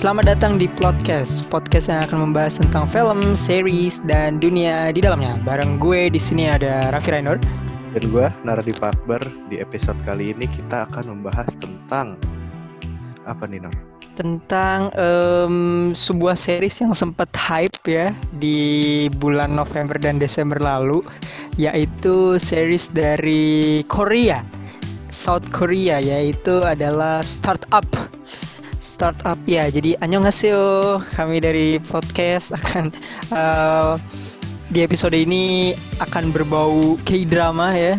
Selamat datang di podcast, podcast yang akan membahas tentang film, series, dan dunia di dalamnya. Bareng gue di sini ada Raffi Rainur dan gue Naradi Akbar. Di episode kali ini kita akan membahas tentang apa nih Nor? Tentang um, sebuah series yang sempat hype ya di bulan November dan Desember lalu, yaitu series dari Korea, South Korea, yaitu adalah Startup startup ya. Jadi annyeonghaseyo. Kami dari podcast akan uh, di episode ini akan berbau K-drama ya.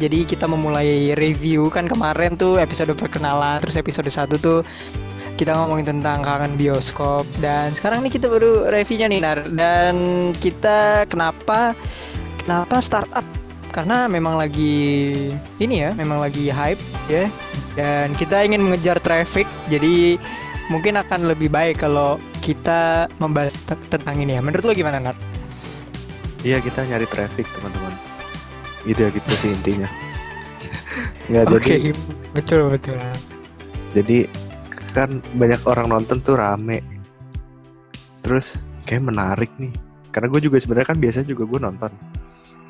Jadi kita memulai review kan kemarin tuh episode perkenalan, terus episode satu tuh kita ngomongin tentang kangen bioskop dan sekarang nih kita baru reviewnya nih dan kita kenapa kenapa startup karena memang lagi ini ya memang lagi hype ya. Dan kita ingin mengejar traffic jadi mungkin akan lebih baik kalau kita membahas tentang ini ya. Menurut lo gimana Nat? Iya kita nyari traffic teman-teman. Gitu ya gitu sih intinya. Nggak okay, jadi betul betul. jadi kan banyak orang nonton tuh rame. Terus kayak menarik nih. Karena gue juga sebenarnya kan biasa juga gue nonton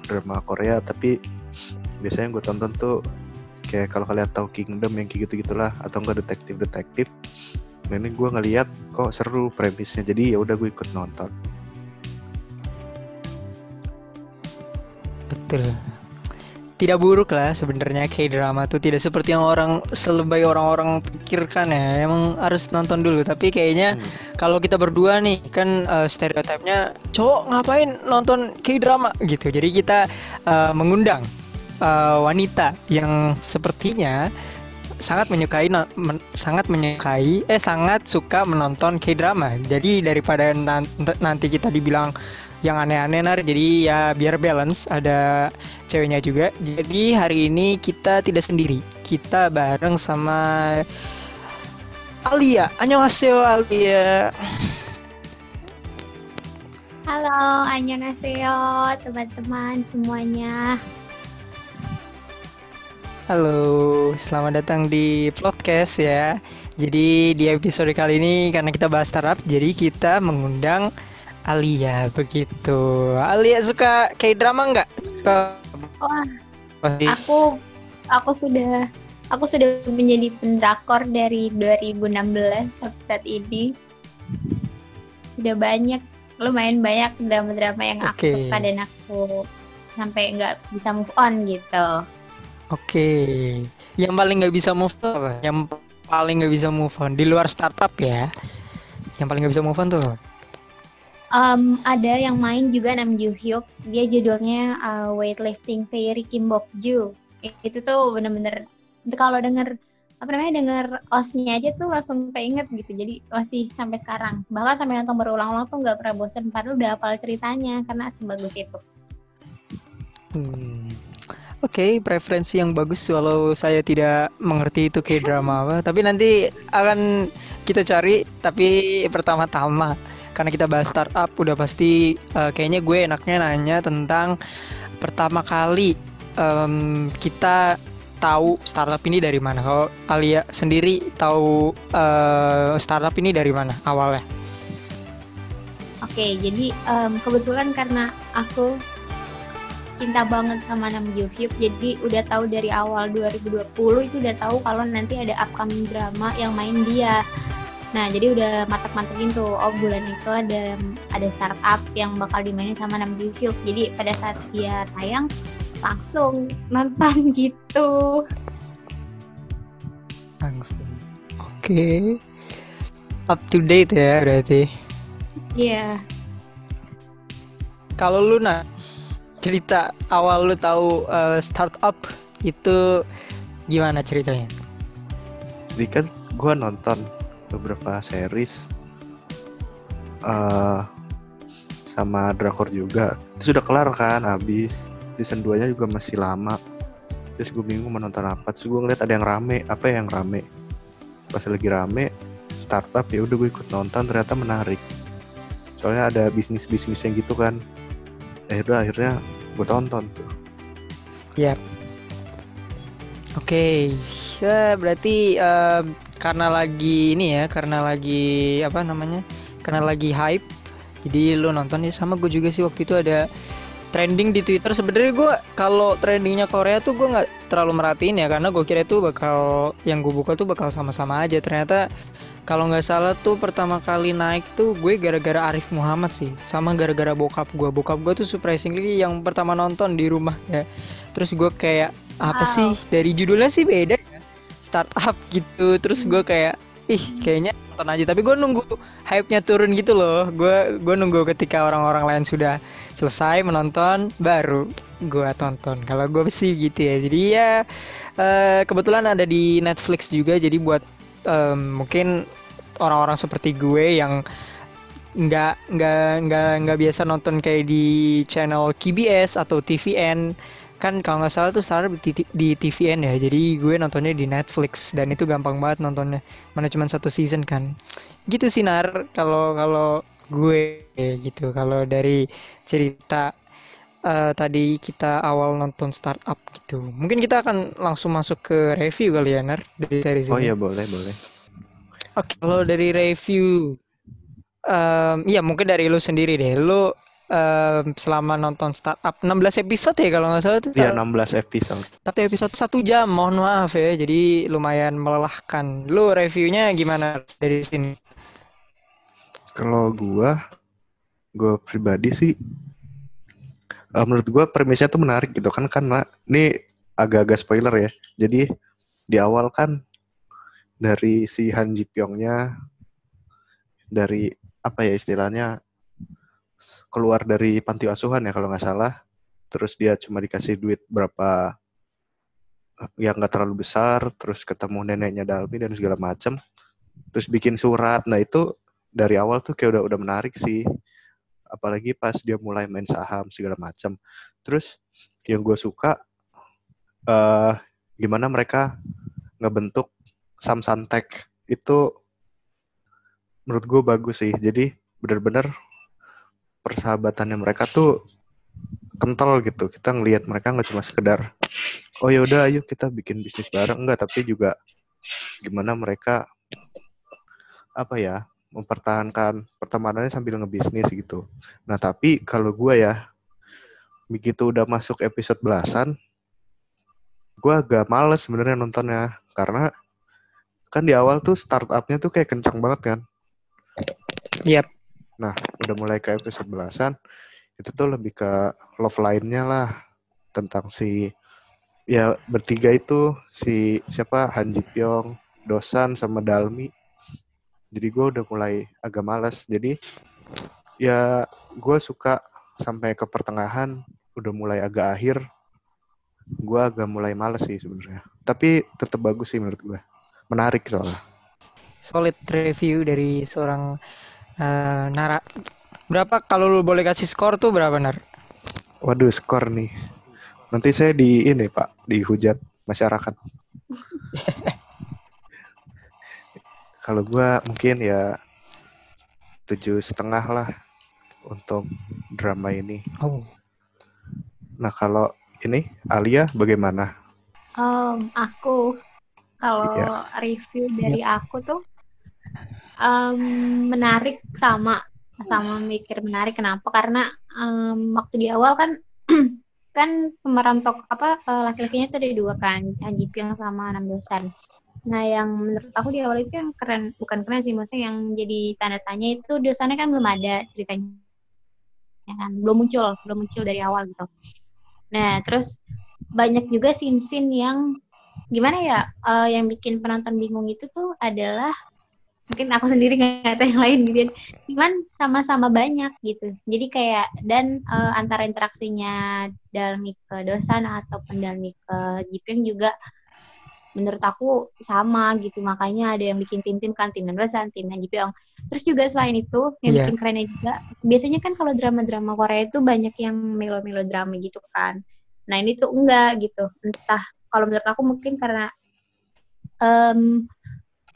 drama Korea tapi biasanya gue tonton tuh kayak kalau kalian tahu Kingdom yang kayak gitu gitulah atau enggak detektif detektif nah ini gue ngeliat kok seru premisnya jadi ya udah gue ikut nonton. Betul tidak buruk lah sebenarnya kayak drama tuh tidak seperti yang orang selebay orang-orang pikirkan ya emang harus nonton dulu tapi kayaknya hmm. kalau kita berdua nih kan uh, stereotipnya cowok ngapain nonton kayak drama gitu jadi kita uh, mengundang uh, wanita yang sepertinya sangat menyukai men, sangat menyukai eh sangat suka menonton K-drama. Jadi daripada nanti kita dibilang yang aneh-aneh nar. Jadi ya biar balance ada ceweknya juga. Jadi hari ini kita tidak sendiri. Kita bareng sama Alia. Annyeonghaseyo Alia. Halo annyeonghaseyo teman-teman semuanya. Halo, selamat datang di podcast ya. Jadi di episode kali ini karena kita bahas startup, jadi kita mengundang Alia begitu. Alia suka kayak drama nggak? Wah, aku aku sudah aku sudah menjadi pendrakor dari 2016 sampai saat ini. Sudah banyak, lumayan banyak drama-drama yang okay. aku suka dan aku sampai nggak bisa move on gitu. Oke, okay. yang paling nggak bisa move on apa? Yang paling nggak bisa move on di luar startup ya? Yang paling nggak bisa move on tuh? Um, ada yang main juga Nam Joo Hyuk. Dia judulnya uh, weightlifting fairy Kim Bok Joo. Itu tuh bener-bener kalau denger apa namanya denger osnya aja tuh langsung keinget gitu. Jadi masih sampai sekarang. Bahkan sampai nonton berulang-ulang tuh nggak pernah bosan padahal udah hafal ceritanya karena sebagus itu. Hmm. Oke, okay, preferensi yang bagus walau saya tidak mengerti itu kayak drama apa, tapi nanti akan kita cari. Tapi pertama-tama karena kita bahas startup udah pasti uh, kayaknya gue enaknya nanya tentang pertama kali um, kita tahu startup ini dari mana kalau Alia sendiri tahu uh, startup ini dari mana awalnya Oke, jadi um, kebetulan karena aku cinta banget sama Nam Joo Hyuk, jadi udah tahu dari awal 2020 itu udah tahu kalau nanti ada upcoming drama yang main dia. Nah, jadi udah mantap-mantapin tuh. Oh, bulan itu ada ada startup yang bakal dimainin sama Nam Joo Hyuk. Jadi pada saat dia tayang langsung nonton gitu. Langsung. Oke. Okay. Up to date ya berarti. Iya. Yeah. Kalau lu nak cerita awal lu tahu uh, startup itu gimana ceritanya? Jadi kan gue nonton beberapa series uh, sama drakor juga. Itu sudah kelar kan habis. Season 2 nya juga masih lama. Terus gue bingung mau nonton apa. Terus gue ngeliat ada yang rame. Apa yang rame? Pas lagi rame startup ya udah gue ikut nonton ternyata menarik. Soalnya ada bisnis bisnis yang gitu kan. Akhirnya akhirnya gue tonton tuh. Ya oke okay. berarti uh, karena lagi ini ya karena lagi apa namanya karena lagi hype jadi lu nonton ya. Sama gue juga sih waktu itu ada trending di Twitter. Sebenarnya gue kalau trendingnya Korea tuh gue nggak terlalu merhatiin ya karena gue kira itu bakal yang gue buka tuh bakal sama-sama aja. Ternyata kalau nggak salah tuh pertama kali naik tuh gue gara-gara Arif Muhammad sih sama gara-gara bokap gue bokap gue tuh surprisingly yang pertama nonton di rumah ya. Terus gue kayak apa Wow. sih dari judulnya sih beda startup gitu. Terus gue kayak ih kayaknya nonton aja. Tapi gue nunggu hype-nya turun gitu loh. Gue gue nunggu ketika orang-orang lain sudah selesai menonton baru gue tonton. Kalau gue sih gitu ya. Jadi ya eh, kebetulan ada di Netflix juga. Jadi buat em, mungkin orang-orang seperti gue yang nggak nggak nggak nggak biasa nonton kayak di channel KBS atau TVN kan kalau nggak salah tuh startup di, di TVN ya. Jadi gue nontonnya di Netflix dan itu gampang banget nontonnya. Mana cuma satu season kan. Gitu sih nar. Kalau kalau gue gitu. Kalau dari cerita eh, tadi kita awal nonton startup gitu. Mungkin kita akan langsung masuk ke review kali ya nar dari series Oh iya boleh boleh. Oke, kalau dari review, em, iya mungkin dari lu sendiri deh. Lu em, selama nonton startup 16 episode ya kalau nggak salah tuh. Iya 16 episode. Satu episode satu jam, mohon maaf ya. Jadi lumayan melelahkan. Lu reviewnya gimana dari sini? Kalau gua, gua pribadi sih, eh, menurut gua premisnya tuh menarik gitu kan karena ini agak-agak spoiler ya. Jadi di awal kan dari si Han Ji Pyongnya dari apa ya istilahnya keluar dari panti asuhan ya kalau nggak salah. Terus dia cuma dikasih duit berapa eh, yang nggak terlalu besar, terus ketemu neneknya Dalmi dan segala macam. Terus bikin surat. Nah itu dari awal tuh kayak udah udah menarik sih apalagi pas dia mulai main saham segala macam terus yang gue suka eh gimana mereka ngebentuk Samsantek itu menurut gue bagus sih jadi bener-bener persahabatannya mereka tuh kental gitu kita ngelihat mereka nggak cuma sekedar oh ya udah ayo kita bikin bisnis bareng enggak tapi juga gimana mereka apa ya mempertahankan pertemanannya sambil ngebisnis gitu. Nah tapi kalau gue ya begitu udah masuk episode belasan, gue agak males sebenarnya nontonnya karena kan di awal tuh startupnya tuh kayak kencang banget kan. Yap. Nah udah mulai ke episode belasan itu tuh lebih ke love line-nya lah tentang si ya bertiga itu si siapa Han Ji Pyong, Dosan sama Dalmi. Jadi gue udah mulai agak malas jadi ya gue suka sampai ke pertengahan udah mulai agak akhir gue agak mulai males sih sebenarnya. Tapi tetap bagus sih menurut gue menarik soalnya. Solid review dari seorang eh, Nara. Berapa kalau lu boleh kasih skor tuh berapa Nar? waduh skor nih nanti saya di ini pak dihujat masyarakat kalau gue mungkin ya tujuh setengah lah untuk drama ini Oh. Nah kalau ini Alia bagaimana? Em, aku kalau Iya. review dari aku tuh em, menarik sama sama mikir menarik. Kenapa? Karena em, waktu di awal kan kan pemeran tok apa eh, laki-lakinya tuh ada dua kan Han Ji Pyong sama Nam Dosan nah yang menurut aku di awal itu yang keren bukan keren sih maksudnya yang jadi tanda tanya itu Dosannya kan belum ada ceritanya ya kan belum muncul belum muncul dari awal gitu. Nah terus banyak juga scene-scene yang gimana ya eh, yang bikin penonton bingung itu tuh adalah mungkin aku sendiri nggak tahu yang lain gitu cuman sama-sama banyak gitu. Jadi kayak dan eh, antara interaksinya Dalmi ke Dosan ataupun Dalmi ke Jipyong juga menurut aku sama gitu. Makanya ada yang bikin tim-tim kan tim Dosan tim Jipyong. Terus juga selain itu yang Iya. bikin kerennya juga biasanya kan kalau drama-drama Korea itu banyak yang melo-melo drama gitu kan. Nah ini tuh enggak gitu. Entah kalau menurut aku mungkin karena em,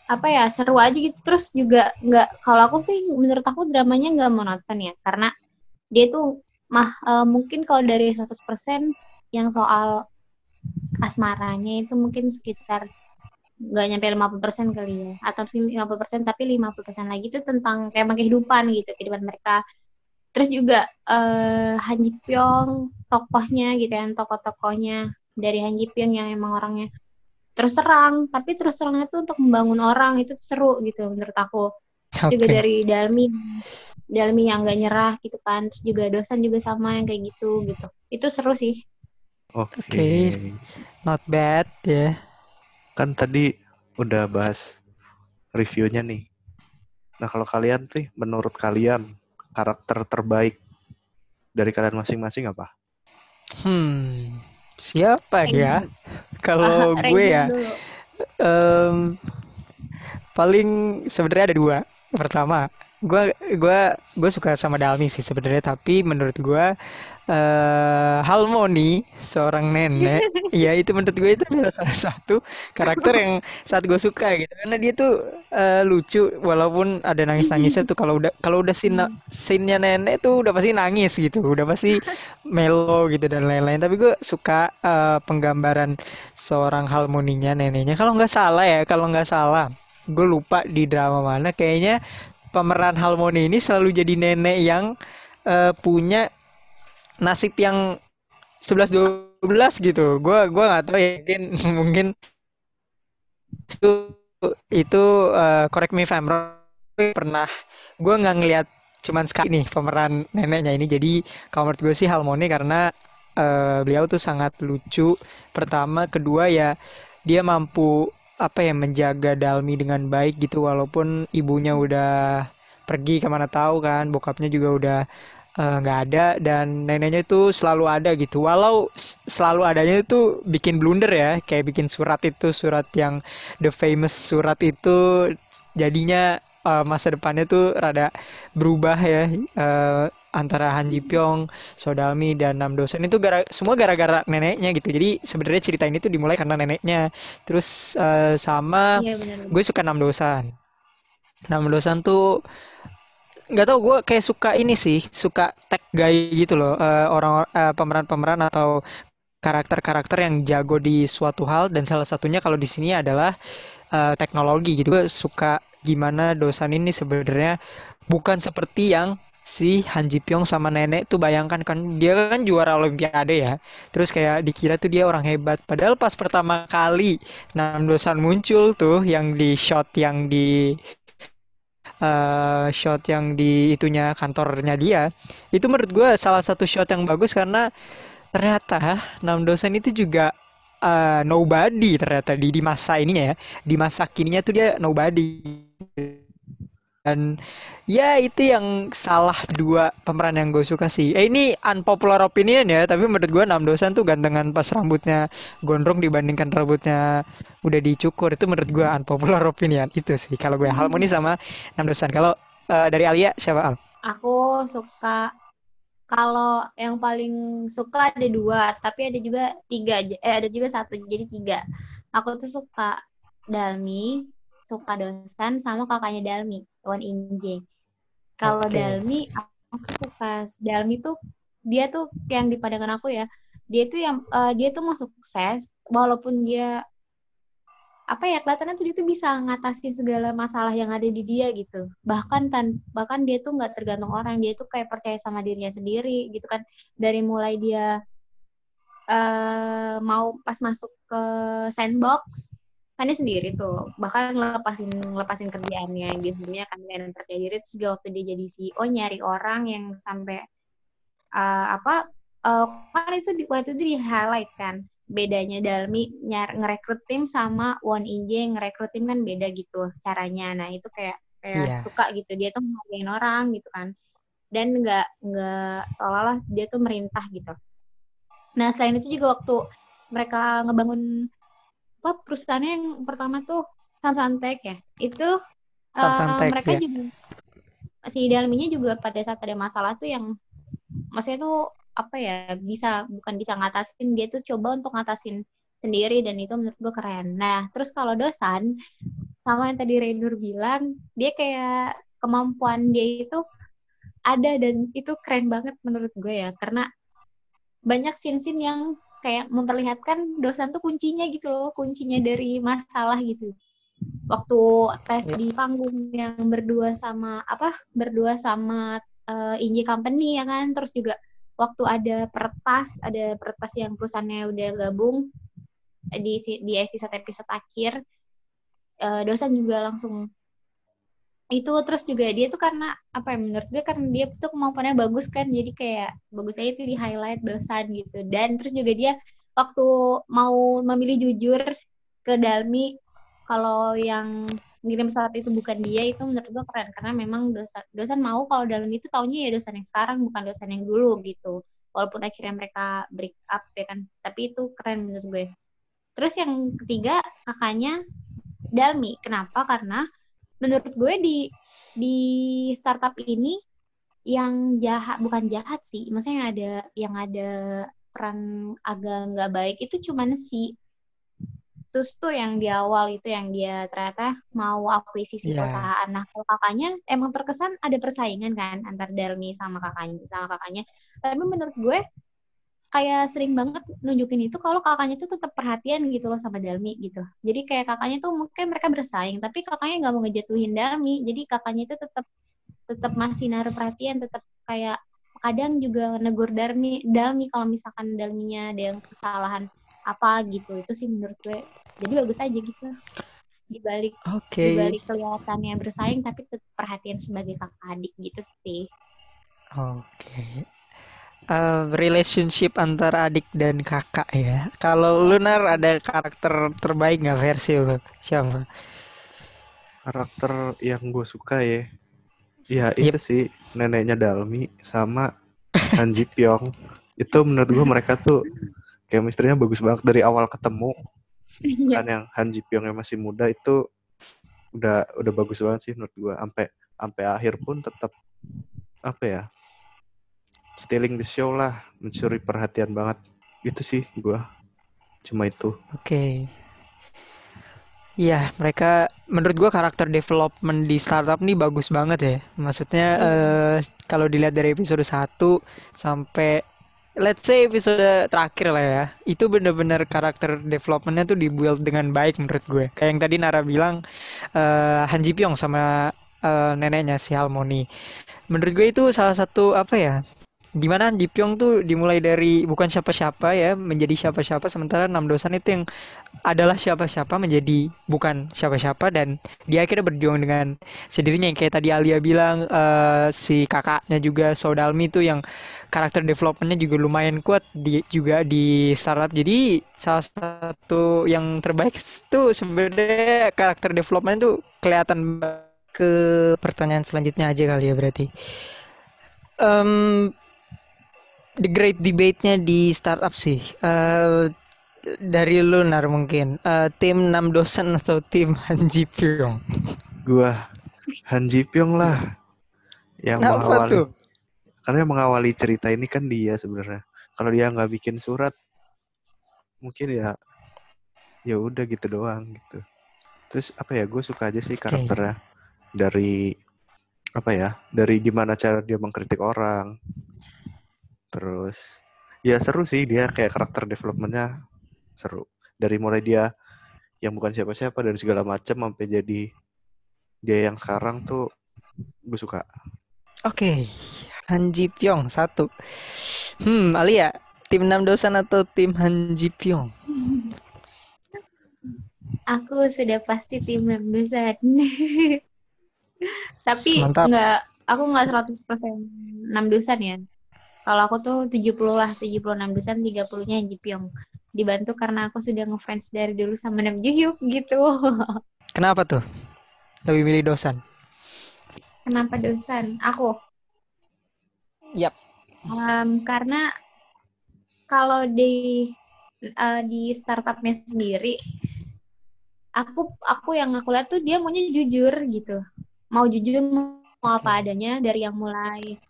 apa ya seru aja gitu. Terus juga nggak kalau aku sih menurut aku dramanya nggak monoton ya. Karena dia tuh mah eh, mungkin kalau dari 100% yang soal asmaranya itu mungkin sekitar nggak nyampe 50% kali ya. Atau sih 50% tapi 50% lagi itu tentang kayak kehidupan gitu kehidupan mereka. Terus juga uh, Han Ji Pyong tokohnya gitu kan tokoh-tokohnya dari Han Ji Pyong yang emang orangnya terus terang. Tapi terus terangnya tuh untuk membangun orang itu seru gitu menurut aku. Terus okay. juga dari Dalmi. Dalmi yang gak nyerah gitu kan. Terus juga dosen juga sama yang kayak gitu gitu. Itu seru sih. Oke. Okay. okay. not bad ya. Yeah. kan tadi udah bahas reviewnya nih. Nah kalau kalian sih menurut kalian karakter terbaik dari kalian masing-masing apa? Hmm Siapa ya? Kalau gue ya, um, paling sebenarnya ada dua. Pertama, gue gue gue suka sama Dalmi sih sebenarnya tapi menurut gue uh, Halmoni seorang nenek ya itu menurut gue itu adalah salah satu karakter yang saat gue suka gitu. Karena dia tuh uh, lucu walaupun ada nangis nangisnya tuh kalau udah kalau udah sin sinnya nenek tuh udah pasti nangis gitu udah pasti melo gitu dan lain-lain. Tapi gue suka uh, penggambaran seorang Halmoninya neneknya. Kalau nggak salah ya kalau nggak salah gue lupa di drama mana kayaknya pemeran Halmoni ini selalu jadi nenek yang uh, punya nasib yang 11 12 gitu. Gua gua nggak tahu ya mungkin mungkin itu itu uh, correct me if I'm wrong pernah gue nggak ngelihat cuman sekali nih pemeran neneknya ini jadi kalau menurut gue sih Halmoni karena uh, beliau tuh sangat lucu pertama kedua ya dia mampu apa ya menjaga Dalmi dengan baik gitu walaupun ibunya udah pergi ke mana tahu kan bokapnya juga udah eh, nggak uh, ada dan neneknya itu selalu ada gitu. Walau selalu adanya itu bikin blunder ya kayak bikin surat itu surat yang the famous surat itu jadinya uh, masa depannya tuh rada berubah ya uh, antara Han Ji Pyong, Sodalmi dan Nam Dosan itu gara semua gara-gara neneknya gitu. Jadi sebenarnya cerita ini tuh dimulai karena neneknya. Terus uh, sama iya, gue suka Nam Dosan. Nam Dosan tuh nggak tau gue kayak suka ini sih suka tag guy gitu loh uh, orang uh, pemeran-pemeran atau karakter-karakter yang jago di suatu hal dan salah satunya kalau di sini adalah uh, teknologi gitu gue suka gimana dosan ini sebenarnya bukan seperti yang si Han Ji Pyong sama nenek tuh bayangkan kan dia kan juara olimpiade ya. Terus kayak dikira tuh dia orang hebat. Padahal pas pertama kali Nam Dosan muncul tuh yang di shot yang di uh, shot yang di itunya kantornya dia itu menurut gue salah satu shot yang bagus karena ternyata Nam Dosan itu juga uh, nobody ternyata di di masa ininya ya. Di masa kininya tuh dia nobody dan ya itu yang salah dua pemeran yang gue suka sih. Eh ini unpopular opinion ya tapi menurut gue enam dosan tuh gantengan pas rambutnya gondrong dibandingkan rambutnya udah dicukur. Itu menurut gue unpopular opinion. Itu sih kalau gue. Harmoni sama enam dosan kalau uh, dari Alia siapa Al? Aku suka kalau yang paling suka ada dua tapi ada juga tiga eh ada juga satu jadi tiga. Aku tuh suka Dalmi suka dosan sama kakaknya Dalmi Wan Inje. Kalau okay. Dalmi aku suka Dalmi tuh dia tuh yang di pandangan aku ya dia tuh yang uh, dia tuh mau sukses walaupun dia apa ya kelihatannya tuh dia tuh bisa ngatasi segala masalah yang ada di dia gitu. Bahkan tan bahkan dia tuh nggak tergantung orang dia tuh kayak percaya sama dirinya sendiri gitu kan. Dari mulai dia uh, mau pas masuk ke sandbox kan dia sendiri tuh bahkan lepasin lepasin kerjaannya dia sebelumnya kan dan percaya diri terus juga waktu dia jadi CEO nyari orang yang sampai uh, apa uh, kan itu di waktu itu di highlight kan bedanya Dalmi nyar ngerekrut tim sama Won Inje ngerekrut tim kan beda gitu caranya. Nah itu kayak kayak yeah. suka gitu dia tuh menghargain orang gitu kan. Dan nggak nggak seolah-olah dia tuh merintah gitu. Nah selain itu juga waktu mereka ngebangun apa perusahaannya yang pertama tuh Samsung ya itu uh, mereka ya. juga si Dalminya juga pada saat ada masalah tuh yang maksudnya tuh apa ya bisa bukan bisa ngatasin dia tuh coba untuk ngatasin sendiri dan itu menurut gue keren. Nah terus kalau dosan sama yang tadi Rainur bilang dia kayak kemampuan dia itu ada dan itu keren banget menurut gue ya karena banyak scene-scene yang kayak memperlihatkan dosan tuh kuncinya gitu loh kuncinya dari masalah gitu waktu tes Ya. di panggung yang berdua sama apa berdua sama uh, Inji Company ya kan terus juga waktu ada pertas ada pertas yang perusahaannya udah gabung eh, di di episode episode akhir eh, dosan juga langsung itu terus juga dia tuh karena apa ya menurut gue karena dia tuh kemampuannya bagus kan jadi kayak bagus aja itu di highlight dosan gitu. Dan terus juga dia waktu mau memilih jujur ke Dalmi kalau yang ngirim saat itu bukan dia itu menurut gue keren. Karena memang dosan dosan mau kalau Dalmi itu taunya ya dosan yang sekarang bukan dosan yang dulu gitu. Walaupun akhirnya mereka break up ya kan tapi itu keren menurut gue. Terus yang ketiga kakaknya Dalmi. Kenapa? Karena menurut gue di di startup ini yang jahat bukan jahat sih. Maksudnya yang ada yang ada peran agak nggak baik itu cuman si terus tuh yang di awal itu yang dia ternyata mau akuisisi Iya. perusahaan. Nah kalau kakaknya emang terkesan ada persaingan kan antar Dalmi sama kakaknya sama kakaknya. Tapi menurut gue kayak sering banget nunjukin itu kalau kakaknya tuh tetap perhatian gitu loh sama Dalmi gitu. Jadi kayak kakaknya tuh mungkin mereka bersaing, tapi kakaknya nggak mau ngejatuhin Dalmi. Jadi kakaknya itu tetap tetap masih naruh perhatian, tetap kayak kadang juga negur Dalmi, Dalmi kalau misalkan Dalminya ada yang kesalahan apa gitu. Itu sih menurut gue. Jadi bagus aja gitu. Di balik Oke. di balik kelihatannya bersaing tapi tetap perhatian sebagai kakak adik gitu sih. Oke. Eh, relationship antara adik dan kakak ya. Kalau lu Nar ada karakter terbaik nggak versi lu? Siapa? Karakter yang gue suka ya. Ya itu sih neneknya Dalmi sama Han Ji Pyong. Itu menurut gue mereka tuh chemistry-nya bagus banget dari awal ketemu. Iya. Kan yang Han Ji Pyong yang masih muda itu udah udah bagus banget sih menurut gue. Sampai sampai akhir pun tetap apa ya? Stealing the show lah, mencuri perhatian banget. Itu sih gue. Cuma itu. Oke. Iya, mereka menurut gua karakter development di startup nih bagus banget ya. Maksudnya eh, kalau dilihat dari episode 1 sampai let's say episode terakhir lah ya. Itu bener-bener karakter developmentnya tuh dibuild dengan baik menurut gue. Kayak yang tadi Nara bilang eh, Han Ji Pyong sama eh, neneknya si Harmony. Menurut gue itu salah satu apa ya? Gimana Han Ji Pyong tuh dimulai dari bukan siapa-siapa ya menjadi siapa-siapa sementara Nam Dosan itu yang adalah siapa-siapa menjadi bukan siapa-siapa dan dia akhirnya berjuang dengan sendirinya. Yang kayak tadi Alia bilang eh, si kakaknya juga Sodalmi itu yang karakter developmentnya juga lumayan kuat di, juga di startup. Jadi salah satu yang terbaik tuh sebenarnya karakter development tuh kelihatan ke pertanyaan selanjutnya aja kali ya berarti. Em, the great debate-nya di startup sih. Eh, dari lu Nar mungkin. Eh, tim Nam Dosan atau tim Han Ji Pyong? Gua Han Ji Pyong lah yang Kenapa mengawali. tuh? karena yang mengawali cerita ini kan dia sebenarnya. Kalau dia nggak bikin surat mungkin ya ya udah gitu doang gitu. Terus apa ya gue suka aja sih karakternya. Dari apa ya dari gimana cara dia mengkritik orang terus ya seru sih dia kayak karakter developmentnya seru dari mulai dia yang bukan siapa-siapa dan segala macam sampai jadi dia yang sekarang tuh gue suka Oke, Han Ji Pyong satu. Hmm, Alia, tim Nam Dosan atau tim Han Ji Pyong? Aku sudah pasti tim Namdusan. Tapi Mantap. nggak, aku nggak 100% Namdusan ya. Kalau aku tuh 70 lah, 70 Namdusan, 30-nya Han Ji Pyong. Dibantu karena aku sudah ngefans dari dulu sama Nam Ji Hyuk gitu. Kenapa tuh? Lebih milih Dosan? Kenapa Dosan? Aku. Yap. Em, karena kalau di eh, di startupnya sendiri, aku aku yang aku lihat tuh dia maunya jujur gitu, mau jujur mau apa adanya dari yang mulai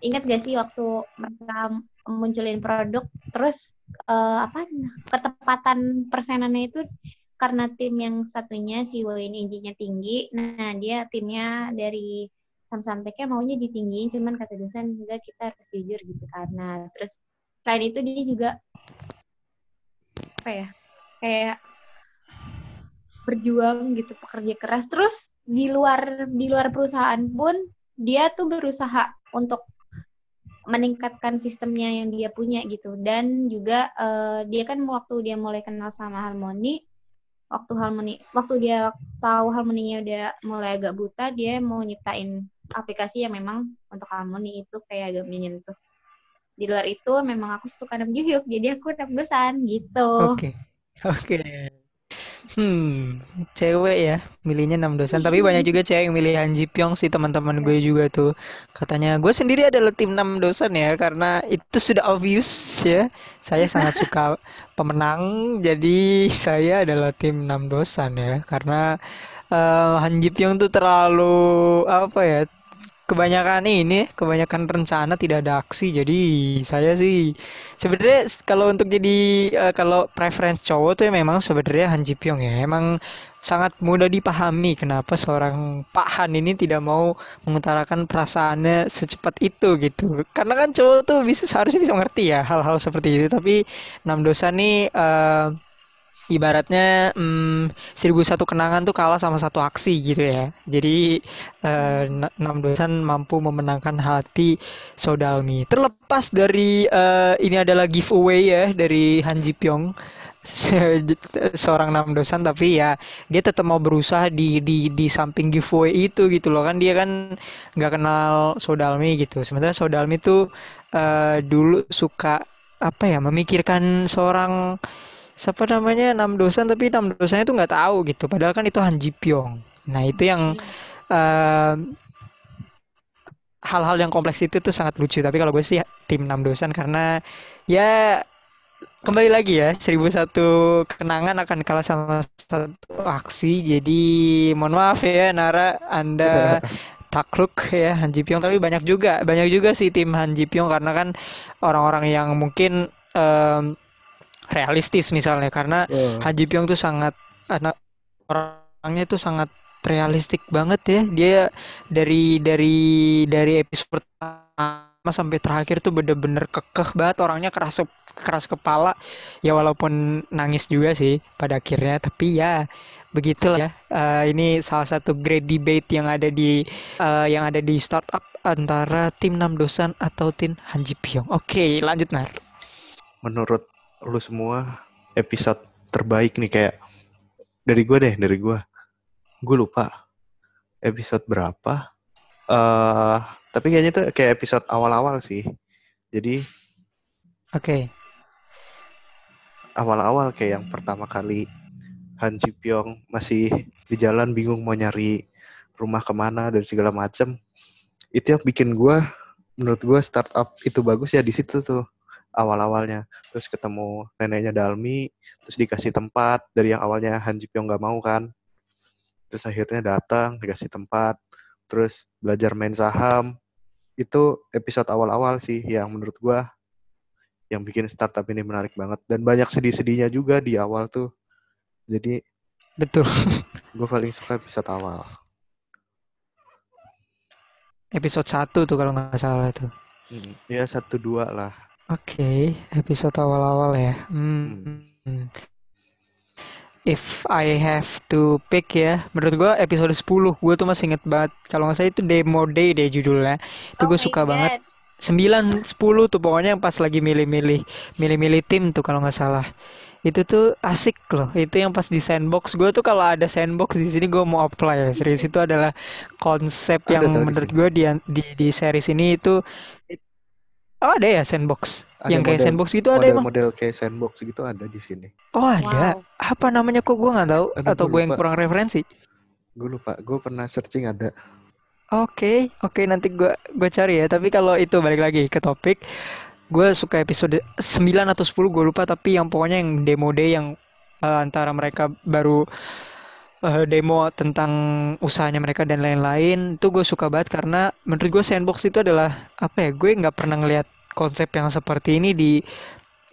ingat gak sih waktu mereka munculin produk, terus eh, apa ketepatan persenannya itu karena tim yang satunya si Wayne Injinya tinggi, nah dia timnya dari Samsung-nya maunya ditinggiin cuman kata dosen enggak kita harus jujur gitu karena terus selain itu dia juga apa ya kayak berjuang gitu pekerja keras. Terus di luar di luar perusahaan pun dia tuh berusaha untuk meningkatkan sistemnya yang dia punya gitu dan juga uh, dia kan waktu dia mulai kenal sama Harmoni waktu Harmoni waktu dia tahu Harmoninya udah mulai agak buta dia mau nyiptain aplikasi yang memang untuk Harmoni itu kayak agak menyentuh di luar itu memang aku suka nam Juhyuk jadi aku nam dosan gitu oke okay. oke okay. Hmm, cewek ya, milihnya enam dosan. Tapi banyak juga cewek yang milih Han Ji Pyong sih teman-teman gue juga tuh. Katanya gue sendiri adalah tim enam dosan ya, karena itu sudah obvious ya. Saya sangat suka pemenang, jadi saya adalah tim enam dosan ya. Karena uh, Han Ji Pyong tuh terlalu apa ya, kebanyakan ini kebanyakan rencana tidak ada aksi. Jadi saya sih sebenarnya kalau untuk jadi uh, kalau preference cowok tuh ya memang sebenarnya Han Ji Pyong ya. Emang sangat mudah dipahami kenapa seorang Pak Han ini tidak mau mengutarakan perasaannya secepat itu gitu. Karena kan cowok tuh bisa seharusnya bisa mengerti ya hal-hal seperti itu. Tapi Nam Dosa nih uh, ibaratnya hmm, seribu satu kenangan tuh kalah sama satu aksi gitu ya. Jadi uh, enam dosan mampu memenangkan hati Sodalmi. Terlepas dari uh, ini adalah giveaway ya dari Han Ji Pyong seorang enam dosan tapi ya dia tetap mau berusaha di di di samping giveaway itu gitu loh kan dia kan nggak kenal Sodalmi gitu sementara Sodalmi tuh uh, dulu suka apa ya memikirkan seorang siapa namanya? Enam dosan tapi enam dosannya itu nggak tahu gitu. Padahal kan itu Han Ji Pyong. Nah itu yang hmm. hal-hal yang kompleks itu tuh sangat lucu. Tapi kalau gue sih tim enam dosan karena ya kembali lagi ya seribu satu kenangan akan kalah sama satu aksi. Jadi mohon maaf ya Nara Anda takluk ya Han Ji Pyong. Tapi banyak juga banyak juga sih tim Han Ji Pyong. Karena kan orang-orang yang mungkin um, realistis misalnya karena yeah. Haji Pyong tuh sangat anak orangnya tuh sangat realistik banget ya. Dia dari dari dari episode pertama sampai terakhir tuh bener-bener kekeh banget. Orangnya keras keras kepala. Ya walaupun nangis juga sih pada akhirnya tapi ya begitulah ya. Uh, ini salah satu great debate yang ada di uh, yang ada di startup antara tim Nam Dosan atau tim Hanji Pyong. Oke lanjut Nar. Menurut lu semua episode terbaik nih kayak dari gue deh dari gue gue lupa episode berapa. Uh, tapi kayaknya tuh kayak episode awal-awal sih. Jadi oke. okay. awal-awal kayak yang pertama kali Han Ji Pyong masih di jalan bingung mau nyari rumah ke mana dan segala macem. Itu yang bikin gue menurut gue startup itu bagus ya di situ tuh awal-awalnya. Terus ketemu neneknya Dalmi, terus dikasih tempat dari yang awalnya Han Ji Pyong nggak mau kan. Terus akhirnya datang, dikasih tempat, terus belajar main saham. Itu episode awal-awal sih yang menurut gua yang bikin startup ini menarik banget dan banyak sedih-sedihnya juga di awal tuh. Jadi betul. gue paling suka episode awal. Episode satu tuh kalau nggak salah tuh. Hmm, ya satu dua lah. Oke, episode awal-awal ya. Hmm. hmm. If I have to pick ya, menurut gua episode 10 gua tuh masih inget banget. Kalau nggak salah itu demo day deh judulnya. Itu oh gue suka God. banget. 9 10 tuh pokoknya pas lagi milih-milih milih-milih tim tuh kalau nggak salah. Itu tuh asik loh. Itu yang pas di sandbox. Gue tuh kalau ada sandbox di sini gue mau apply ya. Serius itu adalah konsep yang menurut gue di, di di series ini itu Oh ada ya sandbox. Ada yang kayak sandbox gitu ada emang. Model kayak sandbox gitu ada di sini. Oh ada. Wow. Apa namanya kok gue nggak tahu atau gue yang kurang referensi? Gue lupa. Gue pernah searching ada. Oke, okay, oke okay, nanti gue gue cari ya. Tapi kalau itu balik lagi ke topik, gue suka episode 9 atau 10 gue lupa. Tapi yang pokoknya yang demo day yang uh, antara mereka baru uh, demo tentang usahanya mereka dan lain-lain itu gue suka banget karena menurut gue sandbox itu adalah apa ya gue nggak pernah ngeliat konsep yang seperti ini di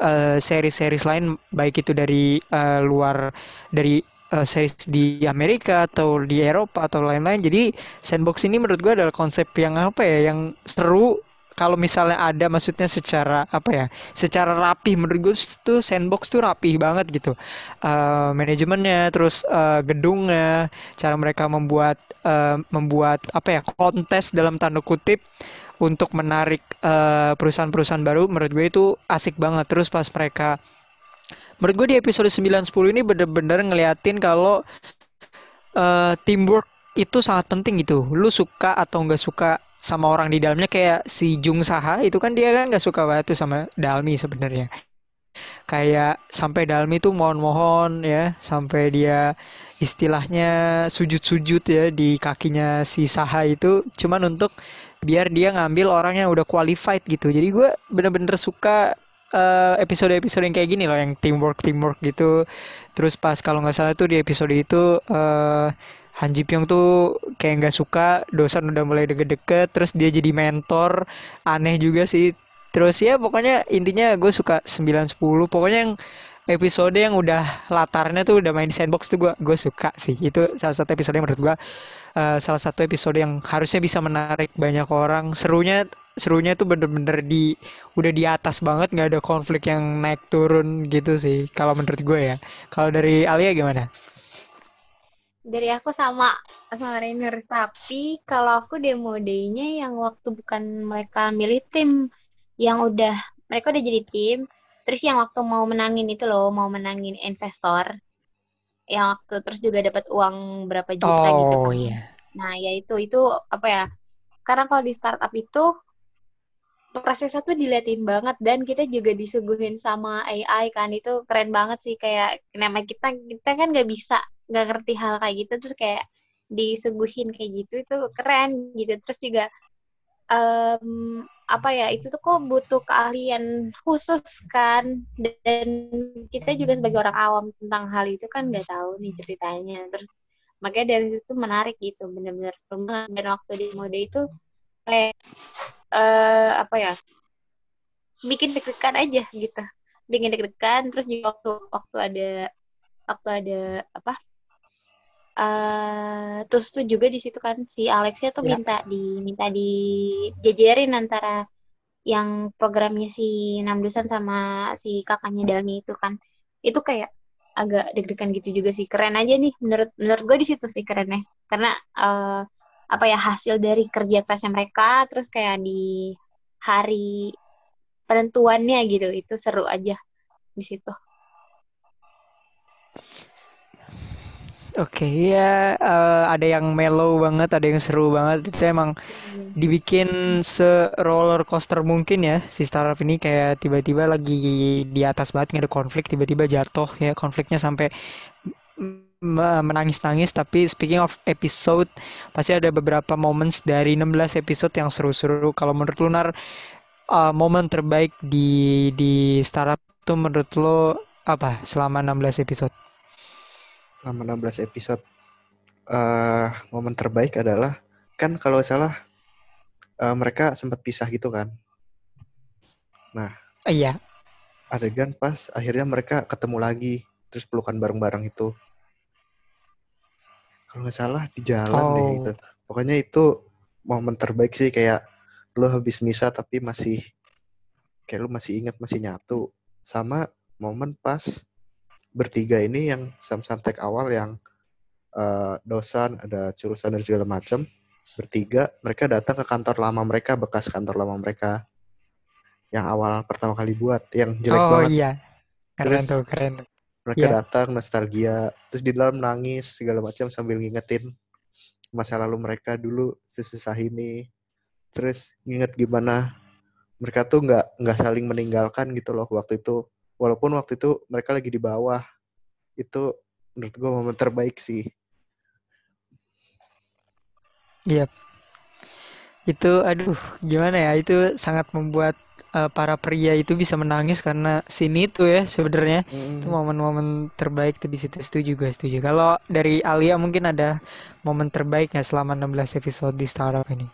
uh, series-series lain baik itu dari uh, luar dari uh, series di Amerika atau di Eropa atau lain-lain. Jadi sandbox ini menurut gue adalah konsep yang apa ya yang seru kalau misalnya ada maksudnya secara apa ya secara rapi. Menurut gue tuh sandbox tuh rapi banget gitu. Uh, manajemennya terus uh, gedungnya cara mereka membuat uh, membuat apa ya kontes dalam tanda kutip untuk menarik perusahaan-perusahaan baru menurut gue itu asik banget. Terus pas mereka menurut gue di episode 9 10 ini bener-bener ngeliatin kalau uh, teamwork itu sangat penting gitu. Lu suka atau nggak suka sama orang di dalamnya kayak si Jung Saha itu kan dia kan nggak suka banget tuh sama Dalmi sebenarnya. Kayak sampai Dalmi tuh mohon-mohon ya, sampai dia istilahnya sujud-sujud ya di kakinya si Saha itu cuman untuk biar dia ngambil orang yang udah qualified gitu. Jadi gue bener-bener suka episode episode-episode yang kayak gini loh yang teamwork teamwork gitu terus pas kalau nggak salah tuh di episode itu uh, Han Ji Pyong tuh kayak nggak suka dosen udah mulai deket-deket terus dia jadi mentor. Aneh juga sih. Terus ya pokoknya intinya gue suka 9-10 pokoknya yang episode yang udah latarnya tuh udah main sandbox tuh gue gue suka sih. Itu salah satu episode yang menurut gue uh, salah satu episode yang harusnya bisa menarik banyak orang. Serunya serunya tuh bener-bener di udah di atas banget. Nggak ada konflik yang naik turun gitu sih kalau menurut gue ya. Kalau dari Alia gimana? Dari aku sama sama Rainer. Tapi kalau aku demo day-nya yang waktu bukan mereka milih tim yang udah mereka udah jadi tim terus yang waktu mau menangin itu loh mau menangin investor yang waktu terus juga dapat uang berapa juta oh, gitu kan. iya. nah ya itu itu apa ya karena kalau di startup itu prosesnya tuh diliatin banget dan kita juga disuguhin sama AI kan. Itu keren banget sih kayak nama kita kita kan nggak bisa nggak ngerti hal kayak gitu terus kayak disuguhin kayak gitu itu keren gitu. Terus juga um, apa ya itu tuh kok butuh keahlian khusus kan. Dan kita juga sebagai orang awam tentang hal itu kan nggak tahu nih ceritanya. Terus makanya dari situ menarik gitu benar-benar banget. Dan waktu di mode itu kayak uh, apa ya bikin deg-degan aja gitu. Bikin deg-degan terus juga waktu waktu ada waktu ada apa Uh, terus tuh juga di situ kan si Alexia tuh ya. minta di minta dijajarin antara yang programnya si Namdusan sama si kakaknya Dalmi itu kan. Itu kayak agak deg-degan gitu juga sih. Keren aja nih menurut menurut gue di situ sih kerennya. Karena uh, apa ya hasil dari kerja kerasnya mereka terus kayak di hari penentuannya gitu. Itu seru aja di situ Oke, okay, ya uh, ada yang mellow banget, ada yang seru banget. Itu emang hmm. dibikin se roller coaster mungkin ya si startup ini kayak tiba-tiba lagi di atas banget nggak ada konflik, tiba-tiba jatuh ya konfliknya sampai menangis-nangis. Tapi speaking of episode, pasti ada beberapa moments dari 16 episode yang seru-seru. Kalau menurut Lunar, uh, momen terbaik di di startup tuh menurut lo apa selama 16 episode? Selama 16 episode uh, momen terbaik adalah kan kalau salah uh, mereka sempat pisah gitu kan? Nah iya. adegan pas akhirnya mereka ketemu lagi terus pelukan bareng-bareng itu. Kalau nggak salah di jalan oh. deh gitu. Pokoknya itu momen terbaik sih kayak lo habis misa tapi masih kayak lo masih ingat masih nyatu. Sama momen pas bertiga ini yang samsantek awal yang uh, dosan, ada jurusan dan segala macam. Bertiga, mereka datang ke kantor lama mereka, bekas kantor lama mereka. Yang awal pertama kali buat, yang jelek oh, banget. Oh iya, keren terus, tuh, keren. Mereka yeah. datang, nostalgia. Terus di dalam nangis, segala macam sambil ngingetin masa lalu mereka dulu sesusah ini. Terus nginget gimana mereka tuh nggak nggak saling meninggalkan gitu loh waktu itu walaupun waktu itu mereka lagi di bawah itu menurut gue momen terbaik sih Iya. Yep. Itu aduh gimana ya itu sangat membuat uh, para pria itu bisa menangis karena sini itu ya sebenarnya mm. itu momen-momen terbaik tuh di situ setuju gue setuju. Kalau dari Alia mungkin ada momen terbaik nggak selama 16 episode di startup ini?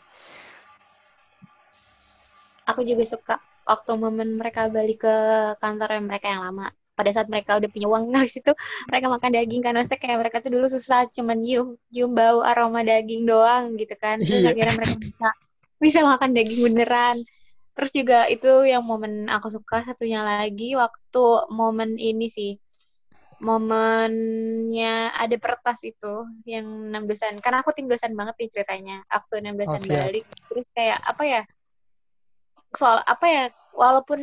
Aku juga suka waktu momen mereka balik ke kantor mereka yang lama. Pada saat mereka udah punya uang habis itu mereka makan daging kan. Maksudnya kayak mereka tuh dulu susah cuman nyium nyium bau aroma daging doang gitu kan. Terus iya. akhirnya mereka bisa bisa makan daging beneran. Terus juga itu yang momen aku suka satunya lagi waktu momen ini sih. Momennya ada pertas itu yang enam dosan. Karena aku tim dosan banget nih ceritanya. Waktu enam dosan Oh, siap. balik. Terus kayak apa ya? Soal apa ya walaupun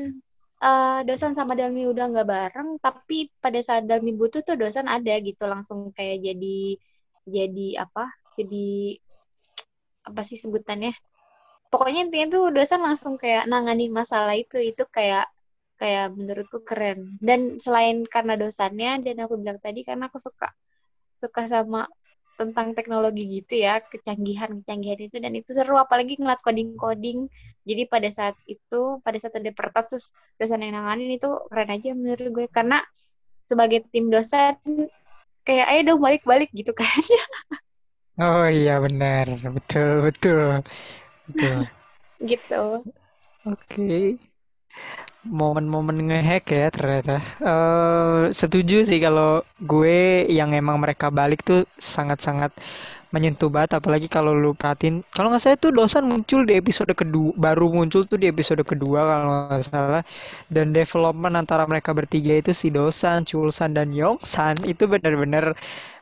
eh, dosan sama Dalmi udah nggak bareng tapi pada saat Dalmi butuh tuh dosan ada gitu langsung kayak jadi jadi apa jadi apa sih sebutannya? Pokoknya intinya tuh dosen langsung kayak nanganin masalah itu itu kayak kayak menurutku keren. Dan selain karena dosannya dan aku bilang tadi karena aku suka suka sama tentang teknologi gitu ya kecanggihan kecanggihan itu dan itu seru apalagi ngeliat coding coding jadi pada saat itu pada saat ada pertas terus dosen yang nanganin itu keren aja menurut gue. Karena sebagai tim dosen kayak ayo dong balik-balik gitu kan. Oh iya benar, betul betul. Betul. gitu. Oke, momen-momen ngehack ya ternyata. Eh setuju sih kalau gue yang emang mereka balik tuh sangat-sangat menyentuh banget. Apalagi kalau lu perhatiin, kalau nggak salah tuh dosan muncul di episode kedua, baru muncul tuh di episode kedua kalau nggak salah. Dan development antara mereka bertiga itu si Dosan, Chulsan dan Yongsan itu benar-benar